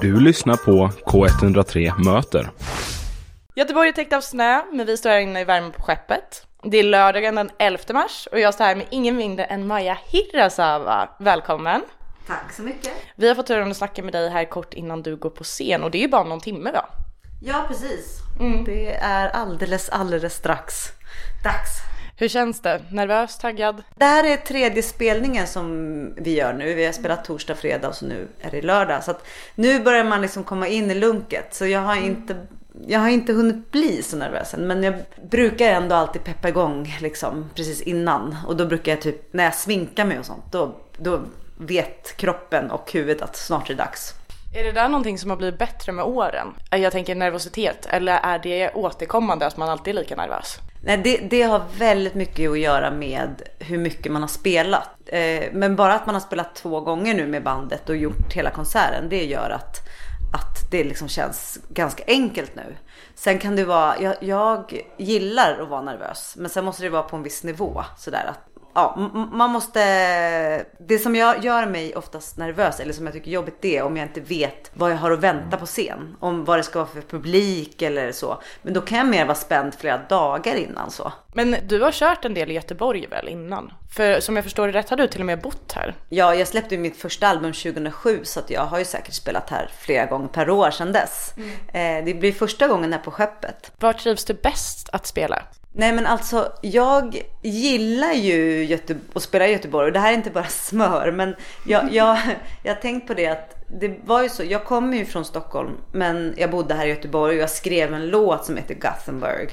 Du lyssnar på K103 Möter. Göteborg är täckt av snö, men vi står här inne i värmen på skeppet. Det är lördagen den 11 mars och jag står här med ingen mindre än Maja Hirasava. Välkommen! Tack så mycket. Vi har fått turen att snacka med dig här kort innan du går på scen och det är ju bara någon timme va? Ja, precis. Det är alldeles, alldeles strax dags. Hur känns det? Nervös, taggad? Det här är tredje spelningen som vi gör nu. Vi har spelat torsdag, fredag och så nu är det lördag. Så att nu börjar man liksom komma in i lunket. Så jag har inte, jag har inte hunnit bli så nervös än. Men jag brukar ändå alltid peppa igång liksom precis innan. Och då brukar jag typ, när jag sminkar mig och sånt, då, då vet kroppen och huvudet att snart är det dags. Är det där någonting som har blivit bättre med åren? Jag tänker nervositet, eller är det återkommande att man alltid är lika nervös? Nej, det, det har väldigt mycket att göra med hur mycket man har spelat. Eh, men bara att man har spelat två gånger nu med bandet och gjort hela konserten, det gör att, att det liksom känns ganska enkelt nu. Sen kan det vara, jag, jag gillar att vara nervös, men sen måste det vara på en viss nivå. Sådär att, ja, man måste, det som jag gör mig oftast nervös, eller som jag tycker är jobbigt, det är om jag inte vet vad jag har att vänta på scen. Om vad det ska vara för publik eller så. Men då kan jag mer vara spänd flera dagar innan så. Men du har kört en del i Göteborg väl innan? För som jag förstår det rätt har du till och med bott här. Ja, jag släppte ju mitt första album 2007 så att jag har ju säkert spelat här flera gånger per år sedan dess. Eh, det blir första gången här på skeppet. Var trivs du bäst att spela? Nej men alltså jag gillar ju Göte- att spela i Göteborg och det här är inte bara smör men jag, jag, jag har tänkt på det att det var ju så, jag kommer ju från Stockholm men jag bodde här i Göteborg och jag skrev en låt som heter Gothenburg.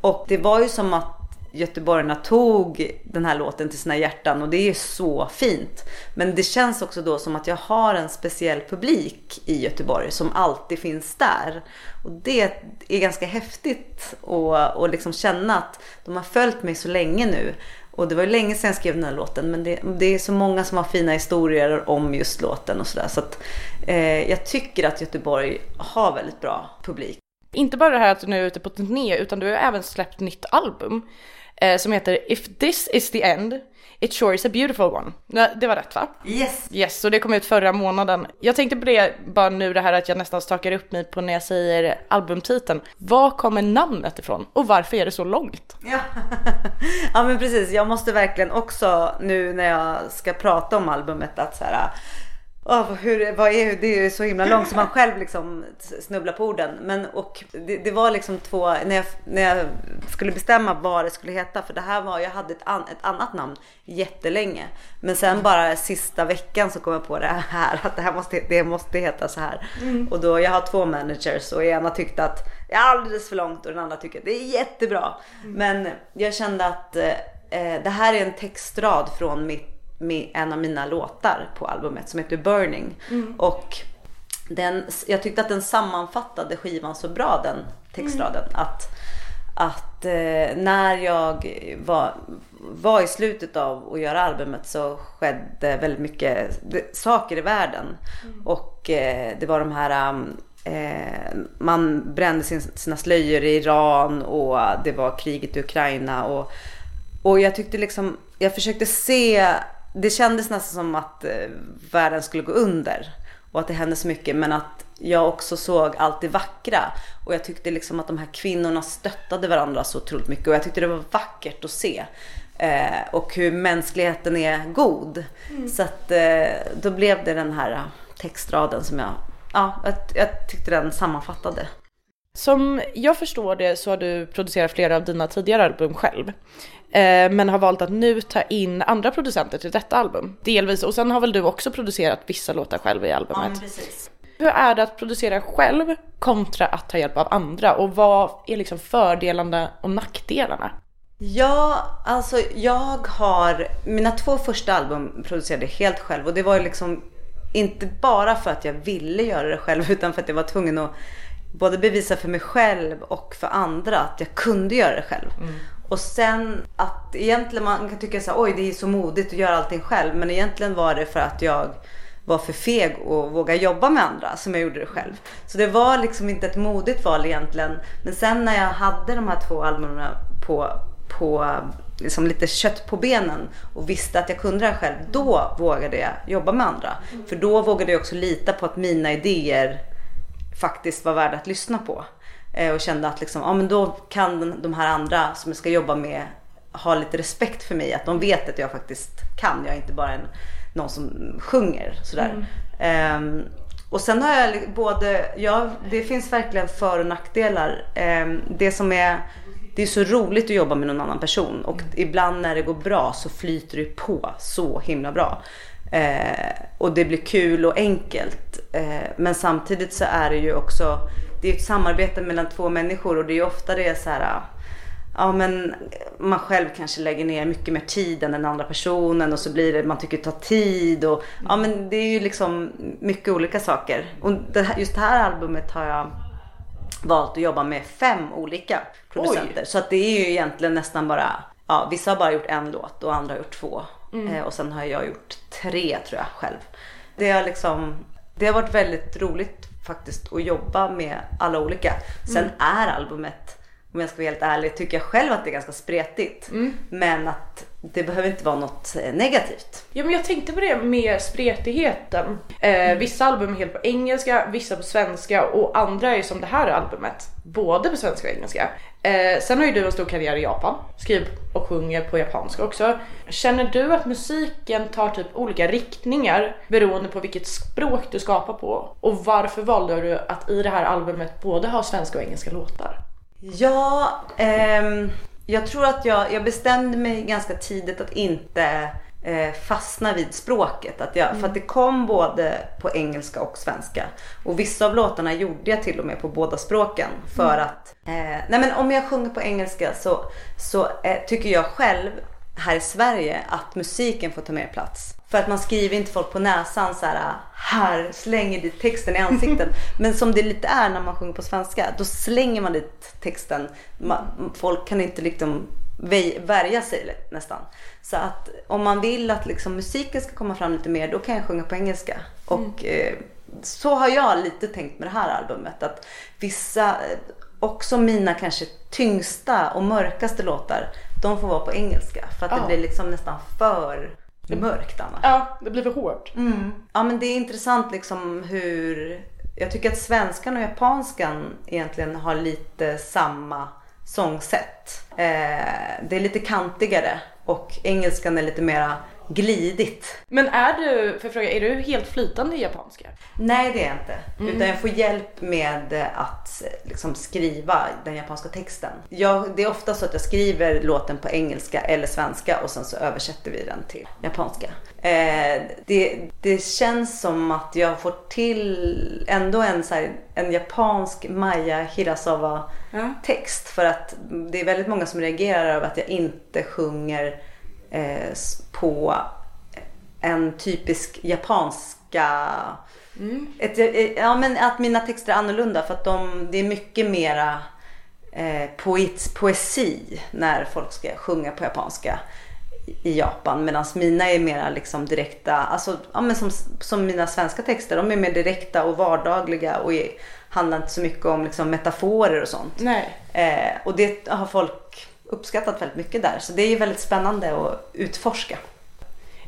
Och det var ju som att göteborgarna tog den här låten till sina hjärtan och det är så fint. Men det känns också då som att jag har en speciell publik i Göteborg som alltid finns där. Och det är ganska häftigt att, och liksom känna att de har följt mig så länge nu. Och det var ju länge sedan jag skrev den här låten men det, det är så många som har fina historier om just låten och sådär. Så att eh, jag tycker att Göteborg har väldigt bra publik. Inte bara det här att du nu är ute på turné utan du har även släppt nytt album som heter If this is the end, it sure is a beautiful one. Det var rätt va? Yes! Yes, och det kom ut förra månaden. Jag tänkte på det bara nu det här att jag nästan stakar upp mig på när jag säger albumtiteln. Var kommer namnet ifrån och varför är det så långt? Ja. ja men precis, jag måste verkligen också nu när jag ska prata om albumet att så här, åh, hur, vad är, det är ju så himla långt så man själv liksom snubblar på orden. Men och det, det var liksom två, när jag, när jag skulle bestämma vad det skulle heta, för det här var, jag hade ett, an, ett annat namn jättelänge. Men sen bara sista veckan så kom jag på det här, att det här måste, det måste heta så här. Och då, jag har två managers och ena tyckte att det är alldeles för långt och den andra tycker att det är jättebra. Men jag kände att eh, det här är en textrad från mitt med en av mina låtar på albumet som heter Burning. Och den, jag tyckte att den sammanfattade skivan så bra den textraden. Att, att eh, när jag var, var i slutet av att göra albumet så skedde väldigt mycket saker i världen. Och eh, det var de här um, Eh, man brände sin, sina slöjor i Iran och det var kriget i Ukraina. Och, och jag tyckte liksom, jag försökte se, det kändes nästan som att eh, världen skulle gå under. Och att det hände så mycket men att jag också såg allt det vackra. Och jag tyckte liksom att de här kvinnorna stöttade varandra så otroligt mycket. Och jag tyckte det var vackert att se. Eh, och hur mänskligheten är god. Så att eh, då blev det den här eh, textraden som jag, ja, jag, jag tyckte den sammanfattade. Som jag förstår det så har du producerat flera av dina tidigare album själv. Eh, men har valt att nu ta in andra producenter till detta album. Delvis, och sen har väl du också producerat vissa låtar själv i albumet. precis. Hur är det att producera själv kontra att ta hjälp av andra? Och vad är liksom fördelarna och nackdelarna? Ja, alltså jag har, mina två första album producerade helt själv och det var ju liksom inte bara för att jag ville göra det själv utan för att jag var tvungen att både bevisa för mig själv och för andra att jag kunde göra det själv. Och sen att egentligen man kan tycka så här, oj det är så modigt att göra allting själv men egentligen var det för att jag var för feg och våga jobba med andra som jag gjorde det själv. Så det var liksom inte ett modigt val egentligen. Men sen när jag hade de här två albumen på, på liksom lite kött på benen och visste att jag kunde det här själv. Då vågade jag jobba med andra. För då vågade jag också lita på att mina idéer faktiskt var värda att lyssna på. Eh, och kände att liksom, ja men då kan de här andra som jag ska jobba med ha lite respekt för mig. Att de vet att jag faktiskt kan. Jag är inte bara en, någon som sjunger sådär. Mm. Eh, och sen har jag både, ja det finns verkligen för och nackdelar. Eh, det som är det är så roligt att jobba med någon annan person och ibland när det går bra så flyter det på så himla bra. Eh, och det blir kul och enkelt. Eh, men samtidigt så är det ju också, det är ett samarbete mellan två människor och det är ju ofta det är så här, ja men man själv kanske lägger ner mycket mer tid än den andra personen och så blir det, man tycker det tar tid och ja men det är ju liksom mycket olika saker. Och det här, just det här albumet har jag valt att jobba med fem olika producenter. Oj. Så att det är ju egentligen nästan bara, ja vissa har bara gjort en låt och andra har gjort två. Mm. Eh, och sen har jag gjort tre tror jag själv. Det har liksom, det har varit väldigt roligt faktiskt att jobba med alla olika. Sen mm. är albumet om jag ska vara helt ärlig, tycker jag själv att det är ganska spretigt. Mm. Men att det behöver inte vara något eh, negativt. Ja men jag tänkte på det med spretigheten. Eh, mm. Vissa album är helt på engelska, vissa på svenska och andra är som det här albumet. Både på svenska och engelska. Eh, sen har ju du en stor karriär i Japan. Skriver och sjunger på japanska också. Känner du att musiken tar typ olika riktningar beroende på vilket språk du skapar på? Och varför valde du att i det här albumet både ha svenska och engelska låtar? Ja, ehm, jag tror att jag, jag bestämde mig ganska tidigt att inte eh, fastna vid språket. Att jag, mm. För att det kom både på engelska och svenska. Och vissa av låtarna gjorde jag till och med på båda språken. För mm. att, eh, nej men om jag sjunger på engelska så, så eh, tycker jag själv här i Sverige att musiken får ta mer plats. För att man skriver inte folk på näsan så här, här slänger dit texten i ansiktet. Men som det lite är när man sjunger på svenska, då slänger man dit texten. Folk kan inte liksom värja sig nästan. Så att om man vill att liksom musiken ska komma fram lite mer, då kan jag sjunga på engelska. Mm. Och eh, så har jag lite tänkt med det här albumet. Att vissa, också mina kanske tyngsta och mörkaste låtar, de får vara på engelska. För att ja. det blir liksom nästan för mörkt annars. Ja, det blir för hårt. Mm. Ja, men det är intressant liksom hur... Jag tycker att svenskan och japanskan egentligen har lite samma sångsätt. Eh, det är lite kantigare och engelskan är lite mera glidigt. Men är du, för fråga, är du helt flytande i japanska? Nej det är jag inte. Mm. Utan jag får hjälp med att liksom, skriva den japanska texten. Jag, det är ofta så att jag skriver låten på engelska eller svenska och sen så översätter vi den till japanska. Eh, det, det känns som att jag får till ändå en, så här, en japansk Maya Hirasawa text. För att det är väldigt många som reagerar över att jag inte sjunger på en typisk japanska mm. ett, eh, ja, men att mina texter är annorlunda för att de, det är mycket mera eh, poet, poesi när folk ska sjunga på japanska i Japan medan mina är mera liksom direkta, alltså ja, men som, som mina svenska texter, de är mer direkta och vardagliga och är, handlar inte så mycket om liksom metaforer och sånt. Eh, och det har folk uppskattat väldigt mycket där. Så det är ju väldigt spännande att utforska.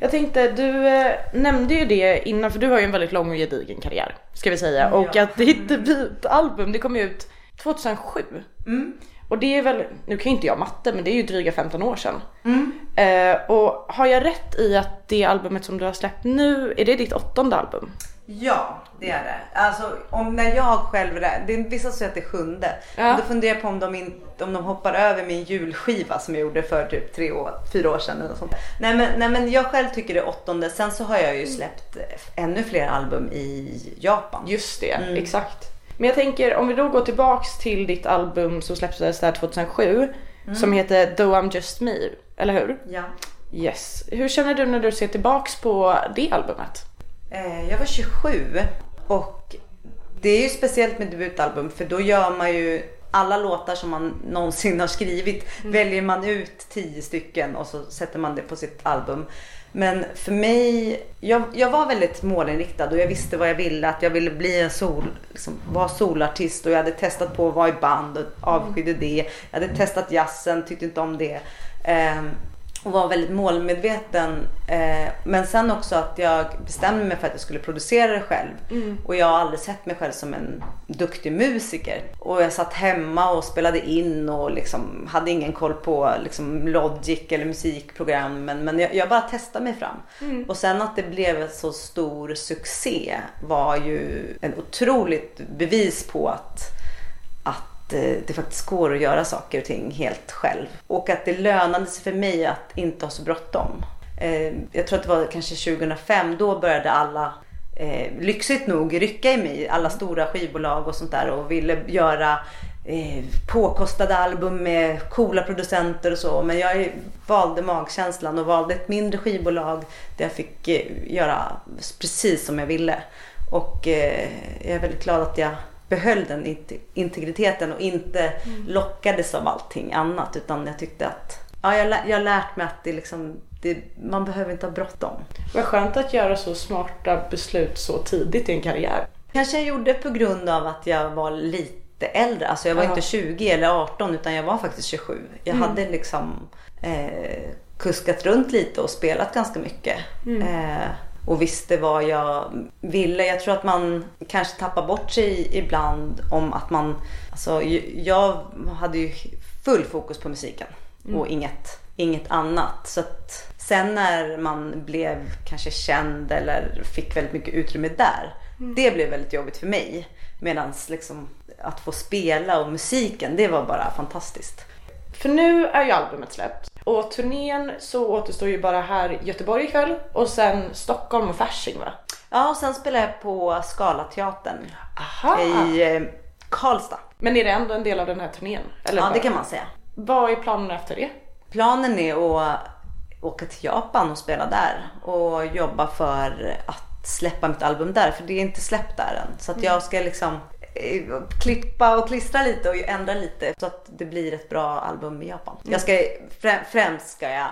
Jag tänkte, du eh, nämnde ju det innan, för du har ju en väldigt lång och gedigen karriär, ska vi säga. Ja. Och att ditt debutalbum, det kom ut 2007. Mm. Och det är väl, nu kan ju inte jag matte, men det är ju dryga 15 år sedan. Mm. Eh, och har jag rätt i att det albumet som du har släppt nu, är det ditt åttonde album? Ja, det är det. Alltså om när jag själv, det är vissa säger att det är sjunde. Ja. Då funderar jag på om de, in, om de hoppar över min julskiva som jag gjorde för typ tre år, fyra år sedan eller sånt. Nej men, nej men jag själv tycker det är åttonde. Sen så har jag ju släppt ännu fler album i Japan. Just det, mm. exakt. Men jag tänker om vi då går tillbaks till ditt album som släpptes där 2007. Mm. Som heter Though I'm Just Me, eller hur? Ja. Yes. Hur känner du när du ser tillbaks på det albumet? Eh, jag var 27 och det är ju speciellt med debutalbum för då gör man ju alla låtar som man någonsin har skrivit mm. väljer man ut tio stycken och så sätter man det på sitt album. Men för mig, jag, jag var väldigt målinriktad och jag visste vad jag ville. Att jag ville bli en sol, liksom, vara solartist och jag hade testat på att vara i band och avskydde det. Jag hade testat jazzen, tyckte inte om det. Um, och var väldigt målmedveten. Eh, men sen också att jag bestämde mig för att jag skulle producera det själv. Och jag har aldrig sett mig själv som en duktig musiker. Och jag satt hemma och spelade in och liksom hade ingen koll på liksom Logic eller musikprogrammen. Men jag, jag bara testade mig fram. Och sen att det blev en så stor succé var ju en otroligt bevis på att Eh, det faktiskt går att göra saker och ting helt själv. Och att det lönade sig för mig att inte ha så bråttom. Eh, Jag tror att det var kanske 2005, då började alla eh, lyxigt nog rycka i mig, alla stora skivbolag och sånt där och ville göra eh, påkostade album med coola producenter och så. Men jag valde magkänslan och valde ett mindre skivbolag där jag fick eh, göra precis som jag ville. Och jag är väldigt glad att jag behöll den int- integriteten och inte lockades av allting annat. Utan jag tyckte att, ja jag, jag har lärt mig att det liksom, det, man behöver inte ha bråttom. Vad skönt att göra så smarta beslut så tidigt i en karriär. Kanske jag gjorde på grund av att jag var lite äldre. Alltså jag var Ja. inte 20 eller 18 utan jag var faktiskt 27. Jag hade liksom eh, kuskat runt lite och spelat ganska mycket. Eh, och visste vad jag ville. Jag tror att man kanske tappar bort sig ibland om att man... Alltså jag hade ju full fokus på musiken och inget, inget annat. Så att sen när man blev kanske känd eller fick väldigt mycket utrymme där. Det blev väldigt jobbigt för mig. Medan liksom att få spela och musiken, det var bara fantastiskt. För nu är ju albumet släppt och turnén så återstår ju bara här i Göteborg ikväll och sen Stockholm och Fasching va? Ja, och sen spelade jag på Scalateatern Aha! i eh, Karlstad. Men är det ändå en del av den här turnén? Eller Ja, bara- det kan man säga. Vad är planen efter det? Planen är att åka till Japan och spela där och jobba för att släppa mitt album där. För det är inte släppt där än. Så att jag ska liksom klippa och klistra lite och ändra lite så att det blir ett bra album i Japan. Jag ska, frä- främst ska jag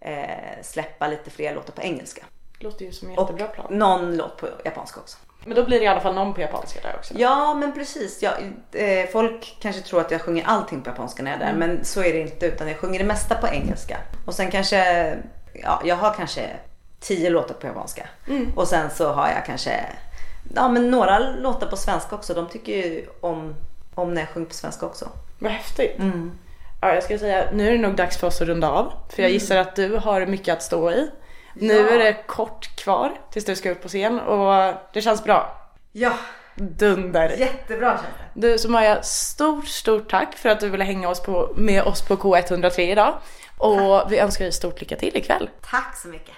eh, släppa lite fler låtar på engelska. Låter ju som en Och jättebra plan. någon låt på japanska också. Men då blir det i alla fall någon på japanska där också. Ja men precis. Jag, eh, folk kanske tror att jag sjunger allting på japanska när jag är där. Men så är det inte. Utan jag sjunger det mesta på engelska. Och sen kanske, ja jag har kanske tio låtar på japanska. Och sen så har jag kanske, ja men några låtar på svenska också. De tycker ju om, om när jag sjunger på svenska också. Vad häftigt. Ja, jag ska säga, nu är det nog dags för oss att runda av. För jag gissar att du har mycket att stå i. Nu Ja. är det kort kvar tills du ska upp på scen och det känns bra. Ja, Dunder. jättebra känns det. Du, så Maja, stort, stort tack för att du ville hänga oss på, med oss på K103 idag. Och vi önskar dig stort lycka till ikväll. Tack så mycket.